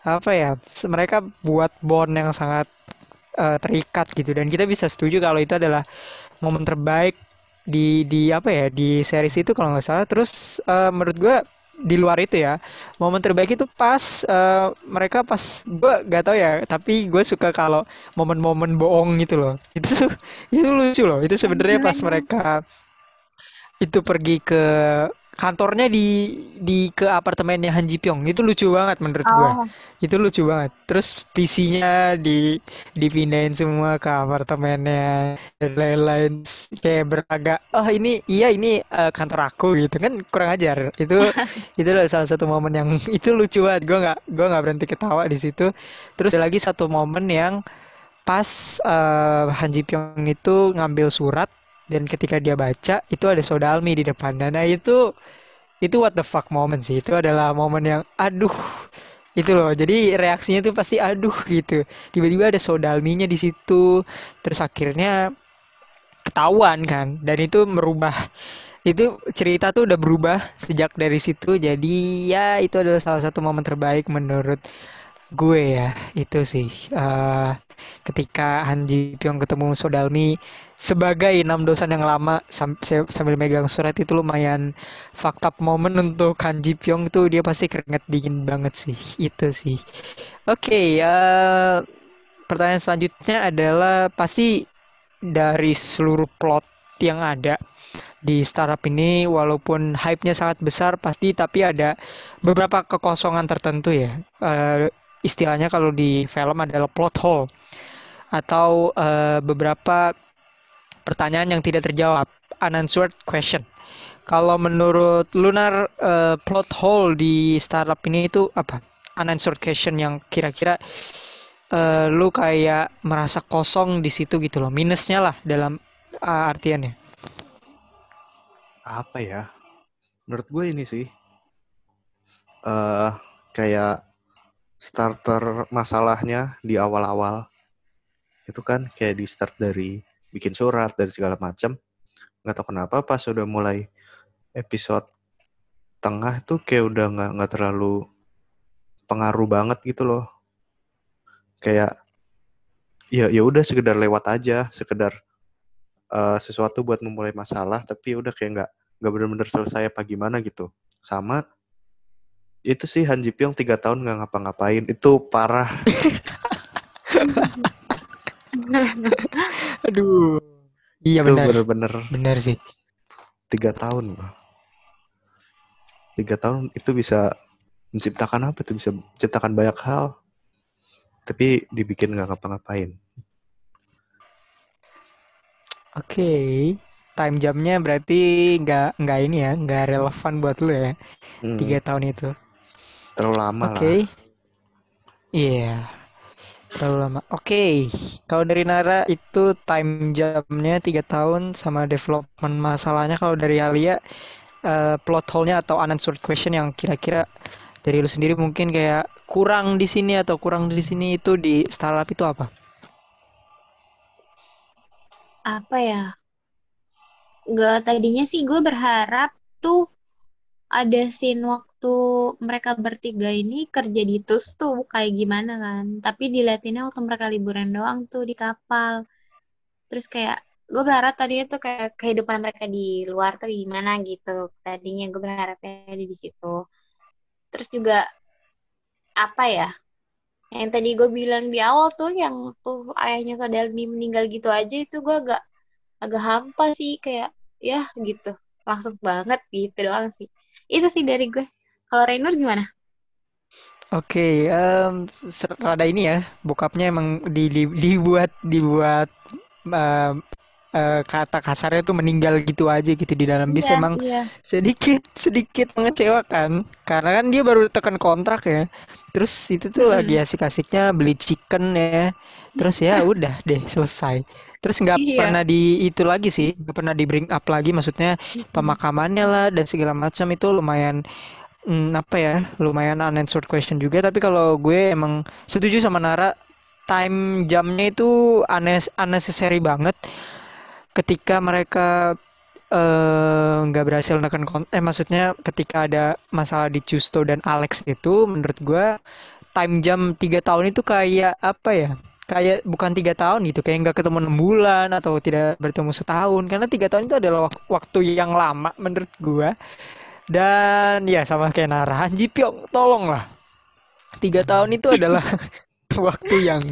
apa ya? Mereka buat bond yang sangat eh, terikat gitu. Dan kita bisa setuju kalau itu adalah momen terbaik di di apa ya di series itu kalau nggak salah. Terus eh, menurut gue di luar itu ya momen terbaik itu pas eh, mereka pas gue gak tahu ya tapi gue suka kalau momen-momen bohong gitu loh. Itu itu lucu loh. Itu sebenarnya pas mereka itu pergi ke kantornya di di ke apartemennya Han Ji Pyong. Itu lucu banget menurut gue Oh, itu lucu banget. Terus PC-nya di dipindahin semua ke apartemennya. Dan lain-lain. Kayak beragak oh ini iya ini eh, kantor aku gitu. Kan kurang ajar. Itu itu adalah salah satu momen yang itu lucu banget. Gue nggak gue nggak berhenti ketawa di situ. Terus ada lagi satu momen yang pas eh, Han Ji Pyong itu ngambil surat dan ketika dia baca itu ada Sodalmi di depannya nah itu itu what the fuck moment sih. Itu adalah momen yang aduh itu loh. Jadi reaksinya tuh pasti aduh gitu. Tiba-tiba ada Sodalminya di situ. Terus akhirnya ketahuan kan. Dan itu merubah itu cerita tuh udah berubah sejak dari situ. Jadi ya itu adalah salah satu momen terbaik menurut gue ya. Itu sih Eh, ketika Han Ji Pyong ketemu Sodalmi sebagai enam dosan yang lama sambil megang surat itu lumayan fucked up moment untuk Han Ji Pyong tuh dia pasti keringet dingin banget sih. Itu sih. Oke eh, pertanyaan selanjutnya adalah pasti dari seluruh plot yang ada di startup ini walaupun hype-nya sangat besar pasti tapi ada beberapa kekosongan tertentu ya. Eh, istilahnya kalau di film adalah plot hole atau eh, beberapa pertanyaan yang tidak terjawab unanswered question. Kalau menurut Lunar eh, plot hole di startup ini itu apa? Unanswered question yang kira-kira eh, lu kayak merasa kosong di situ gitu loh minusnya lah dalam ah, artiannya. Apa ya? Menurut gue ini sih eh kayak starter masalahnya di awal-awal itu kan kayak di start dari bikin surat dari segala macam. Nggak tahu kenapa pas udah mulai episode tengah tuh kayak udah nggak nggak terlalu pengaruh banget gitu loh. Kayak ya ya udah sekedar lewat aja, sekedar eh, sesuatu buat memulai masalah tapi udah kayak nggak nggak benar-benar selesai apa gimana gitu sama itu sih Han Ji Pyong tiga tahun nggak ngapa-ngapain itu parah aduh. Iya itu benar. bener-bener benar sih. tiga tahun. Tiga tahun itu bisa menciptakan apa tuh? Bisa menciptakan banyak hal. Tapi dibikin nggak ngapa-ngapain. Oke. Time jamnya berarti nggak nggak ini ya nggak relevan buat lu ya. Hmm, tiga tahun itu. Terlalu lama oke. lah. Iya terlalu lama. Oke kalau dari Nara itu time jamnya tiga tahun sama development masalahnya kalau dari Alia eh, plot hole-nya atau unanswered question yang kira-kira dari lu sendiri mungkin kayak kurang di sini atau kurang di sini itu di startup itu apa? Apa ya? Gak tadinya sih gue berharap tuh ada scene waktu mereka bertiga ini kerja di TUS tuh kayak gimana kan. Tapi diliatinnya waktu mereka liburan doang tuh di kapal. Terus kayak gue berharap tadinya tuh kayak kehidupan mereka di luar tuh gimana gitu. Tadinya gue berharapnya ada di situ. Terus juga apa ya? Yang tadi gue bilang di awal tuh yang tuh ayahnya Sodalmi meninggal gitu aja itu gue agak agak hampa sih kayak ya gitu langsung banget gitu doang sih itu sih dari gue kalau Rainur gimana Oke, em, ser- rada ini ya, bokapnya emang di, di- dibuat dibuat em, eh, kata kasarnya tuh meninggal gitu aja gitu di dalam bis iya emang iya sedikit sedikit mengecewakan karena kan dia baru tekan kontrak ya. Terus itu tuh lagi Mm-mm. asik-asiknya beli chicken ya. Terus ya udah deh selesai. Terus nggak iya pernah di itu lagi sih, nggak pernah di bring up lagi maksudnya pemakamannya lah dan segala macam itu lumayan Hmm, apa ya? Lumayan unanswered question juga tapi kalau gue emang setuju sama Nara time jamnya itu unnecessary banget. Ketika mereka eh, nggak berhasil menekan kon eh maksudnya ketika ada masalah di Justo dan Alex itu menurut gue time jam tiga tahun itu kayak apa ya? Kayak bukan tiga tahun gitu kayak nggak ketemu enam bulan atau tidak bertemu setahun. Karena tiga tahun itu adalah wak- waktu yang lama menurut gue dan ya sama kayak Nara, Han Ji Pyong, tolonglah. Tiga tahun itu adalah waktu yang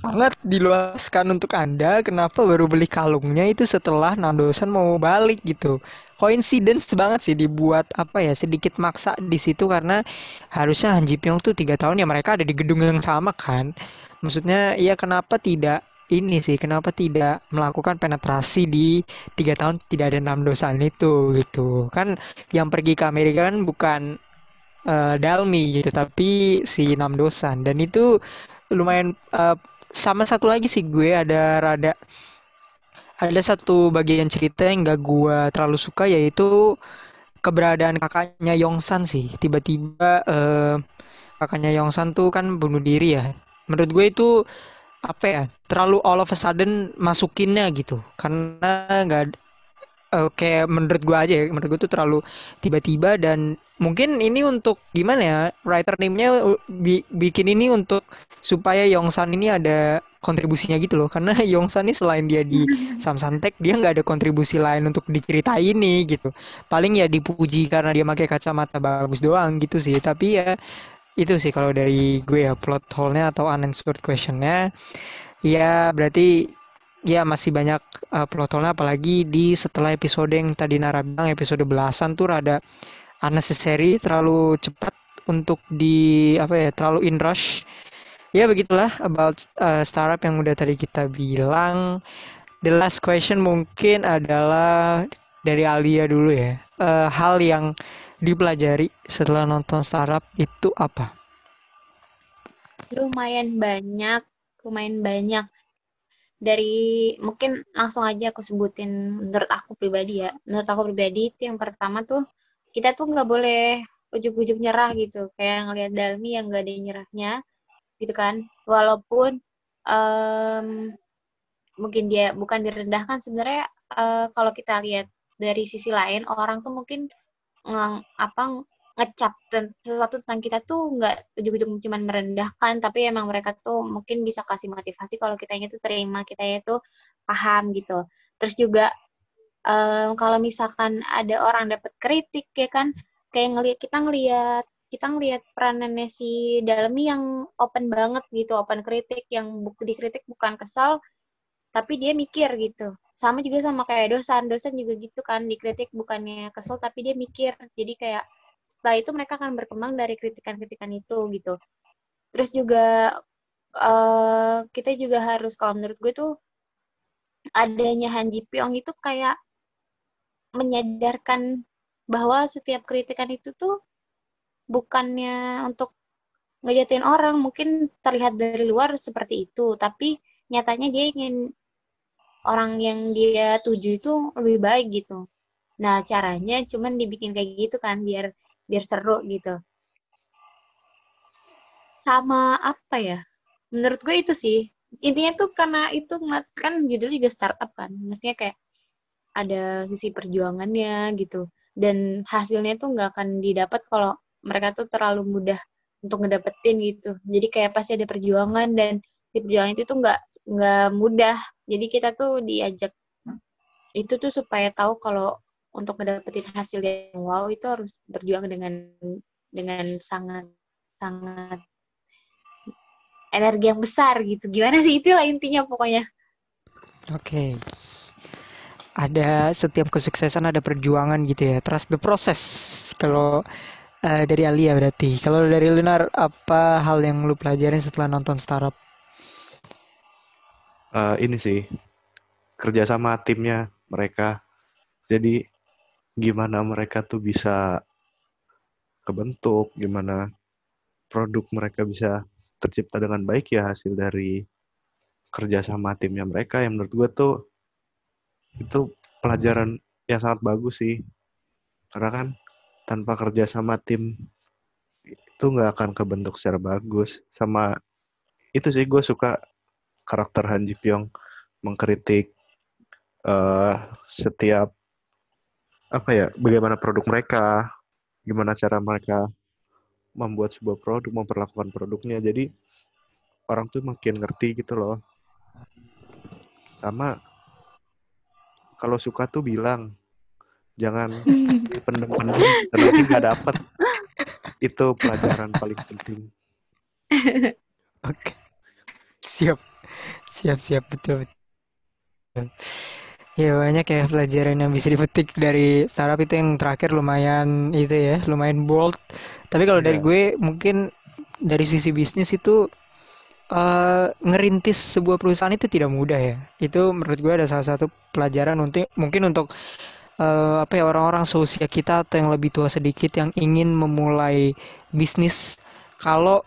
sangat diluaskan untuk Anda. Kenapa baru beli kalungnya itu setelah Nandosan mau balik gitu? Coincidence banget sih dibuat apa ya sedikit maksa di situ karena harusnya Han Ji Pyong tuh tiga tahun ya mereka ada di gedung yang sama kan. Maksudnya ya kenapa tidak ini sih kenapa tidak melakukan penetrasi di tiga tahun tidak ada enam dosan itu gitu. Kan yang pergi ke Amerika kan bukan eh, Dalmi gitu tapi si Namdosan dan itu lumayan eh, sama satu lagi sih gue ada rada ada satu bagian cerita yang gak gue terlalu suka yaitu keberadaan kakaknya Yongsan sih. Tiba-tiba eh, kakaknya Yongsan tuh kan bunuh diri ya. Menurut gue itu apa ya terlalu all of a sudden masukinnya gitu. Karena nggak eh, kayak menurut gua aja ya menurut gua tuh terlalu tiba-tiba dan mungkin ini untuk gimana ya writer name-nya uh, bi- bikin ini untuk supaya Yongsan ini ada kontribusinya gitu loh. Karena Yongsan ini selain dia di Samsantek dia nggak ada kontribusi lain untuk diceritain ini gitu. Paling ya dipuji karena dia pakai kacamata bagus doang gitu sih. Tapi ya itu sih kalau dari gue ya plot hole-nya atau unanswered question-nya. Ya berarti Ya masih banyak uh, plot hole apalagi di setelah episode yang tadi Nara bilang episode belasan tuh rada unnecessary terlalu cepat untuk di apa ya terlalu in rush. Ya begitulah about uh, startup yang udah tadi kita bilang. The last question mungkin adalah dari Alia dulu ya. Eh, hal yang dipelajari setelah nonton startup itu apa? Lumayan banyak lumayan banyak. Dari mungkin langsung aja aku sebutin menurut aku pribadi ya. Menurut aku pribadi itu yang pertama tuh kita tuh nggak boleh ujuk-ujuk nyerah gitu. Kayak ngelihat Dalmi yang gak ada nyerahnya gitu kan. Walaupun em, mungkin dia bukan direndahkan sebenarnya eh, kalau kita lihat dari sisi lain orang tuh mungkin ngang, apa ngecap sesuatu tentang kita tuh nggak ujug-ujug cuman merendahkan tapi emang mereka tuh mungkin bisa kasih motivasi kalau kitanya tuh terima kitanya tuh paham gitu. Terus juga em, kalau misalkan ada orang dapat kritik ya kan kayak ngelihat kita ngelihat kita ngelihat peranannya si Dalmi yang open banget gitu open kritik yang dikritik bukan kesal tapi dia mikir gitu sama juga sama kayak dosan dosan juga gitu kan dikritik bukannya kesel tapi dia mikir. Jadi kayak setelah itu mereka akan berkembang dari kritikan-kritikan itu gitu. Terus juga eh, kita juga harus kalau menurut gue tuh adanya Han Ji Pyong itu kayak menyadarkan bahwa setiap kritikan itu tuh bukannya untuk ngejatuhin orang. Mungkin terlihat dari luar seperti itu tapi nyatanya dia ingin orang yang dia tuju itu lebih baik gitu. Nah caranya cuman dibikin kayak gitu kan biar biar seru gitu. Sama apa ya? Menurut gue itu sih. Intinya tuh karena itu kan judul juga startup kan. Maksudnya kayak ada sisi perjuangannya gitu. Dan hasilnya tuh nggak akan didapat kalau mereka tuh terlalu mudah untuk ngedapetin gitu. Jadi kayak pasti ada perjuangan dan perjuangan itu tuh nggak nggak mudah. Jadi kita tuh diajak itu tuh supaya tahu kalau untuk ngedapetin hasil yang wow itu harus berjuang dengan dengan sangat sangat energi yang besar gitu. Gimana sih? Itulah intinya pokoknya. Oke. Okay. ada setiap kesuksesan ada perjuangan gitu ya. Trust the process. Kalau uh, dari Alia berarti. Kalau dari Lunar apa hal yang lu pelajarin setelah nonton startup uh, ini sih kerjasama timnya mereka. Jadi gimana mereka tuh bisa kebentuk, gimana produk mereka bisa tercipta dengan baik ya hasil dari kerja sama timnya mereka. Yang menurut gue tuh itu pelajaran yang sangat bagus sih. Karena kan tanpa kerja sama tim itu nggak akan kebentuk secara bagus. Sama itu sih gue suka karakter Han Ji Pyong mengkritik uh, setiap apa ya bagaimana produk mereka gimana cara mereka membuat sebuah produk memperlakukan produknya. Jadi orang tuh makin ngerti gitu loh. Sama kalau suka tuh bilang jangan pendem-pendem nanti nggak dapet. Itu pelajaran paling penting. Oke siap siap siap betul, betul. Ya banyak ya pelajaran yang bisa dipetik dari startup itu yang terakhir lumayan itu ya, lumayan bold. Tapi kalau dari iya. gue mungkin dari sisi bisnis itu uh, ngerintis sebuah perusahaan itu tidak mudah ya. Itu menurut gue ada salah satu pelajaran untuk mungkin untuk uh, apa ya orang-orang seusia kita atau yang lebih tua sedikit yang ingin memulai bisnis. Kalau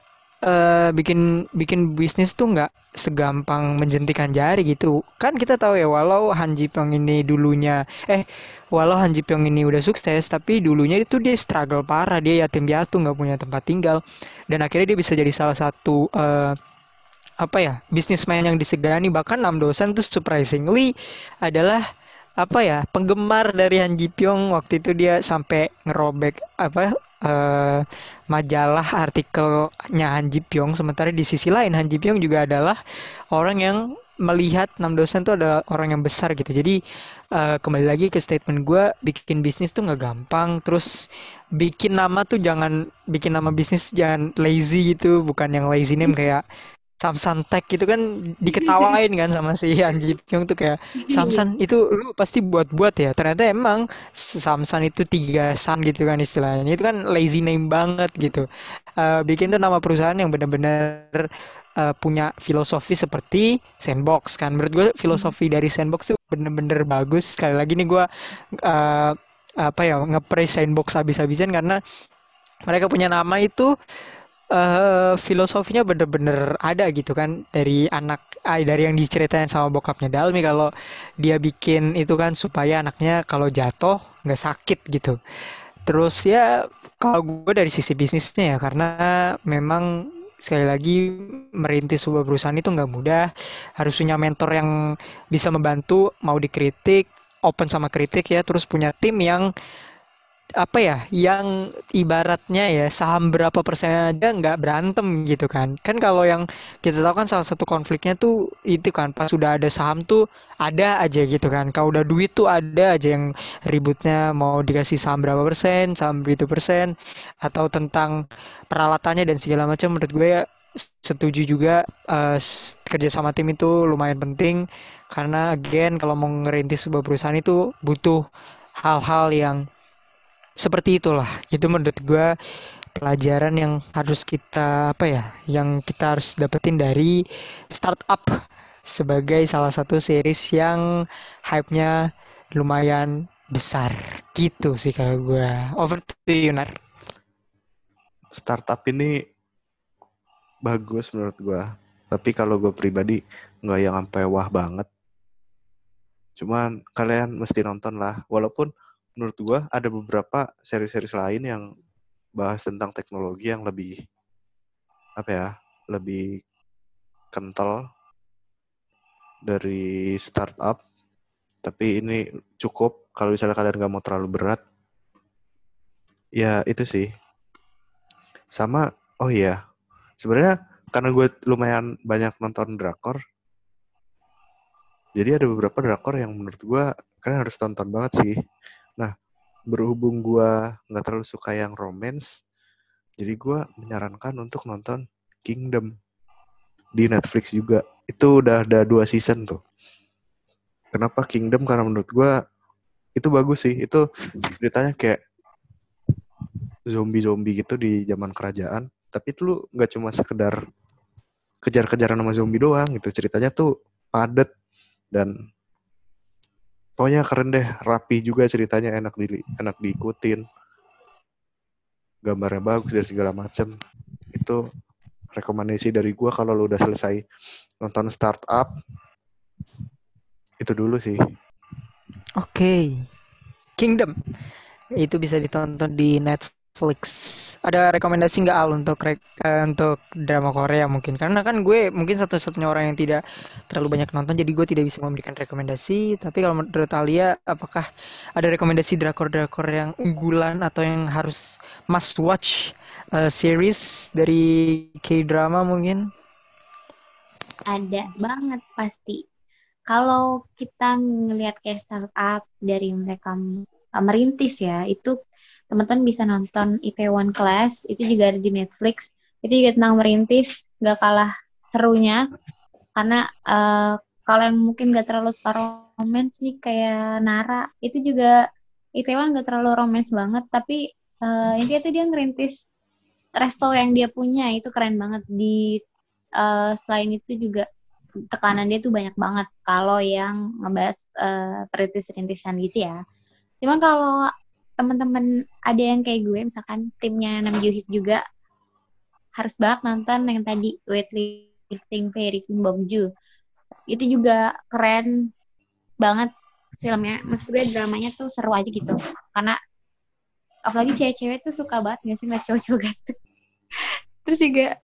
uh, bikin bikin bisnis tuh nggak segampang menjentikan jari gitu. Kan kita tahu ya walau Han Ji Pyong ini dulunya eh walau Han Ji Pyong ini udah sukses tapi dulunya itu dia struggle parah. Dia yatim piatu nggak punya tempat tinggal. Dan akhirnya dia bisa jadi salah satu uh, apa ya bisnismen yang disegani. Bahkan Nam Dosan tuh surprisingly adalah apa ya penggemar dari Han Ji Pyong waktu itu dia sampai ngerobek apa uh, majalah artikelnya Han Ji Pyong. Sementara di sisi lain Han Ji Pyong juga adalah orang yang melihat Nam Dosan itu adalah orang yang besar gitu. Jadi uh, kembali lagi ke statement gue bikin bisnis tuh nggak gampang. Terus bikin nama tuh jangan bikin nama bisnis jangan lazy gitu. Bukan yang lazy name kayak Samsan Tech gitu kan diketawain kan sama si Anji Pyong tuh kayak Samsan itu lu pasti buat-buat ya. Ternyata emang Samsan itu tiga san gitu kan istilahnya. Itu kan lazy name banget gitu. Uh, bikin tuh nama perusahaan yang benar-benar uh, punya filosofi seperti sandbox kan. Menurut gue filosofi dari sandbox tuh bener-bener bagus. Sekali lagi nih gue uh, apa ya ngepraise sandbox habis-habisan karena mereka punya nama itu uh, filosofinya bener-bener ada gitu kan dari anak uh, dari yang diceritain sama bokapnya. Dalmi kalau dia bikin itu kan supaya anaknya kalau jatuh nggak sakit gitu. Terus ya kalau gue dari sisi bisnisnya ya karena memang sekali lagi merintis sebuah perusahaan itu nggak mudah. Harus punya mentor yang bisa membantu mau dikritik open sama kritik ya. Terus punya tim yang apa ya yang ibaratnya ya saham berapa persen aja nggak berantem gitu kan. Kan kalau yang kita tahu kan salah satu konfliknya tuh itu kan pas sudah ada saham tuh ada aja gitu kan. Kalau udah duit tuh ada aja yang ributnya mau dikasih saham berapa persen saham begitu persen atau tentang peralatannya dan segala macam menurut gue ya setuju juga uh, kerja sama tim itu lumayan penting. Karena again kalau mau ngerintis sebuah perusahaan itu butuh hal-hal yang seperti itulah. Itu menurut gue pelajaran yang harus kita apa ya yang kita harus dapetin dari startup sebagai salah satu series yang hype-nya lumayan besar. Gitu sih kalau gue over to you Nar. Startup ini bagus menurut gue tapi kalau gue pribadi nggak yang sampai wah banget. Cuman kalian mesti nonton lah. Walaupun menurut gua ada beberapa seri-seri lain yang bahas tentang teknologi yang lebih apa ya lebih kental dari startup. Tapi ini cukup kalau misalnya kalian nggak mau terlalu berat ya itu sih. Sama oh iya sebenarnya karena gue lumayan banyak nonton drakor jadi ada beberapa drakor yang menurut gue kalian harus tonton banget sih berhubung gue nggak terlalu suka yang romance jadi gue menyarankan untuk nonton Kingdom di Netflix juga. Itu udah ada dua season tuh. Kenapa Kingdom? Karena menurut gue itu bagus sih. Itu ceritanya kayak zombie-zombie gitu di zaman kerajaan. Tapi itu lu nggak cuma sekedar kejar-kejaran sama zombie doang gitu. Ceritanya tuh padat dan pokoknya keren deh rapi juga ceritanya enak di enak diikutin gambarnya bagus dan segala macem itu rekomendasi dari gua kalau lu udah selesai nonton startup itu dulu sih Oke. Kingdom. Itu bisa ditonton di Netflix. Ada rekomendasi nggak Al untuk eh, untuk drama Korea mungkin? Karena kan gue mungkin satu-satunya orang yang tidak terlalu banyak nonton, jadi gue tidak bisa memberikan rekomendasi. Tapi kalau menurut Alia, apakah ada rekomendasi drakor-drakor yang unggulan atau yang harus must watch eh, series dari K-drama mungkin? Ada banget pasti. Kalau kita ngelihat kayak startup dari mereka merintis ya, itu teman-teman bisa nonton Itaewon Class, itu juga ada di Netflix. Itu juga tentang merintis, gak kalah serunya. Karena eh, kalau yang mungkin gak terlalu suka romance nih kayak Nara, itu juga Itaewon gak terlalu romance banget, tapi eh, intinya tuh dia ngerintis resto yang dia punya, itu keren banget. Di eh, selain itu juga tekanan dia tuh banyak banget kalau yang ngebahas eh, perintis-perintisan gitu ya. Cuman kalau teman-teman ada yang kayak gue, misalkan timnya Nam Hyuk juga harus banget nonton yang tadi Weightlifting Fairy Kim Joo. Itu juga keren banget filmnya. Maksud gue dramanya tuh seru aja gitu. Karena apalagi cewek-cewek tuh suka banget nggak sih ngeliat cowok-cowok ganteng. Terus juga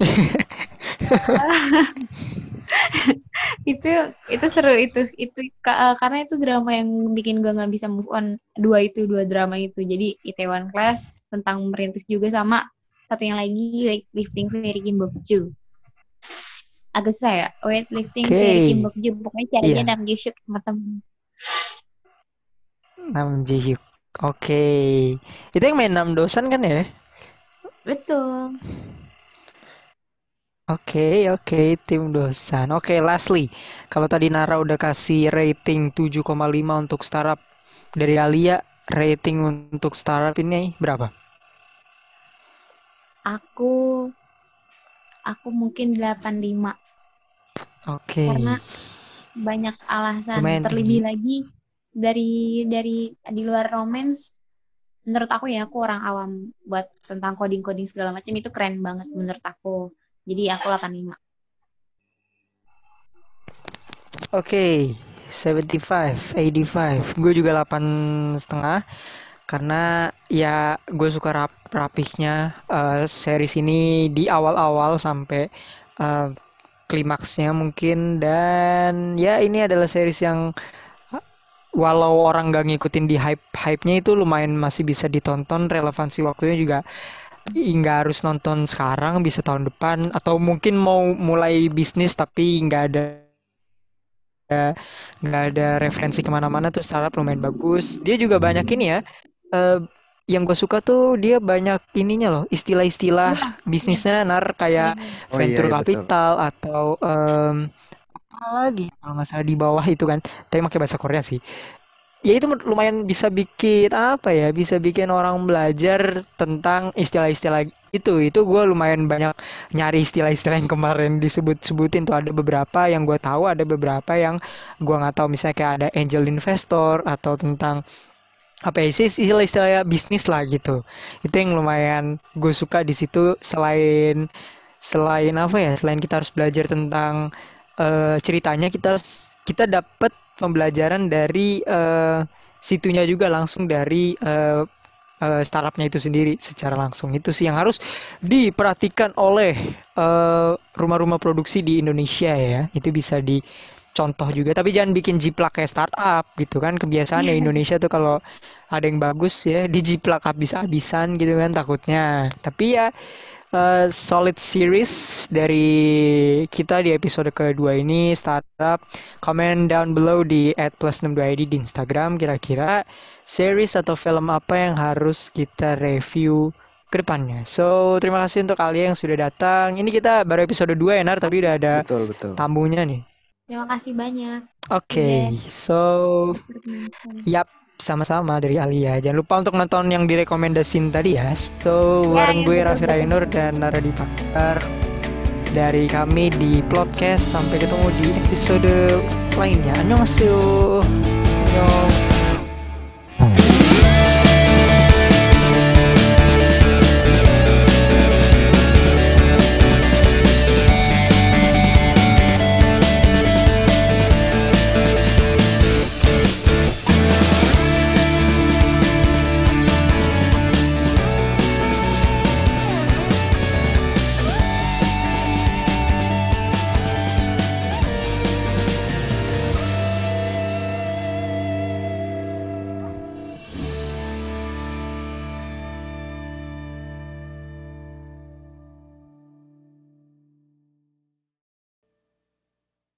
itu itu seru itu itu eh, karena itu drama yang bikin gue nggak bisa move on dua itu dua drama itu jadi Itaewon Class tentang merintis juga sama satunya lagi weightlifting Fairy Kim Bok Joo agak susah ya weightlifting Oke. Fairy Kim Bok Joo pokoknya aja Iya. Nam Joo Hyuk teman-teman Nam Ji Hyuk. Oke. Itu yang main Nam Dosan kan ya? betul Oke, oke, tim dosan. Oke, lastly, kalau tadi Nara udah kasih rating 7,5 untuk startup dari Alia, rating untuk startup ini berapa? aku aku mungkin 85 Oke. karena banyak alasan Lumayan terlebih tinggi. lagi dari dari di luar romance menurut aku ya aku orang awam buat tentang coding-coding segala macam itu keren banget menurut aku jadi aku 85 Oke, 75, 85. Gue juga 8 setengah karena ya gue suka rap rapihnya eh, series ini di awal-awal sampai eh, klimaksnya mungkin. Dan ya ini adalah series yang eh, walau orang gak ngikutin di hype hype-nya itu lumayan masih bisa ditonton. Relevansi waktunya juga nggak harus nonton sekarang bisa tahun depan. Atau mungkin mau mulai bisnis tapi nggak ada nggak ada referensi ke mana-mana tuh startup lumayan bagus. Dia juga banyak ini ya eh, yang gue suka tuh dia banyak ininya loh istilah-istilah bisnisnya nar kayak Oh iya, venture iya, betul. capital atau em, apa lagi kalau nggak salah di bawah itu kan. Tapi pakai bahasa Korea sih ya itu lumayan bisa bikin apa ya bisa bikin orang belajar tentang istilah-istilah itu. Itu gue lumayan banyak nyari istilah-istilah yang kemarin disebut-sebutin tuh. Ada beberapa yang gue tahu ada beberapa yang gue nggak tahu. Misalnya kayak ada angel investor atau tentang apa ya sih istilah-istilah bisnis lah gitu. Itu yang lumayan gue suka di situ. Selain selain apa ya selain kita harus belajar tentang eh, ceritanya kita harus kita dapat pembelajaran dari eh, situnya juga langsung dari eh, eh, startupnya itu sendiri secara langsung. Itu sih yang harus diperhatikan oleh eh, rumah-rumah produksi di Indonesia ya. Itu bisa contoh juga. Tapi jangan bikin jiplak kayak startup gitu kan. Kebiasaan ya Indonesia tuh kalau ada yang bagus ya dijiplak habis-habisan gitu kan takutnya. Tapi ya uh, solid series dari kita di episode kedua ini startup comment down below di @plus62id di Instagram kira-kira series atau film apa yang harus kita review ke depannya. So, terima kasih untuk kalian yang sudah datang. Ini kita baru episode 2 ya, Nar, tapi udah ada betul betul tamunya nih. Terima kasih banyak. Oke, okay, so yap sama-sama dari Alia. Jangan lupa untuk nonton yang direkomendasin tadi ya. So, ya, bareng ya, gue Raffi Rainur dan Nara Dipakar dari kami di podcast sampai ketemu di episode lainnya. Annyeonghaseyo. Annyeong.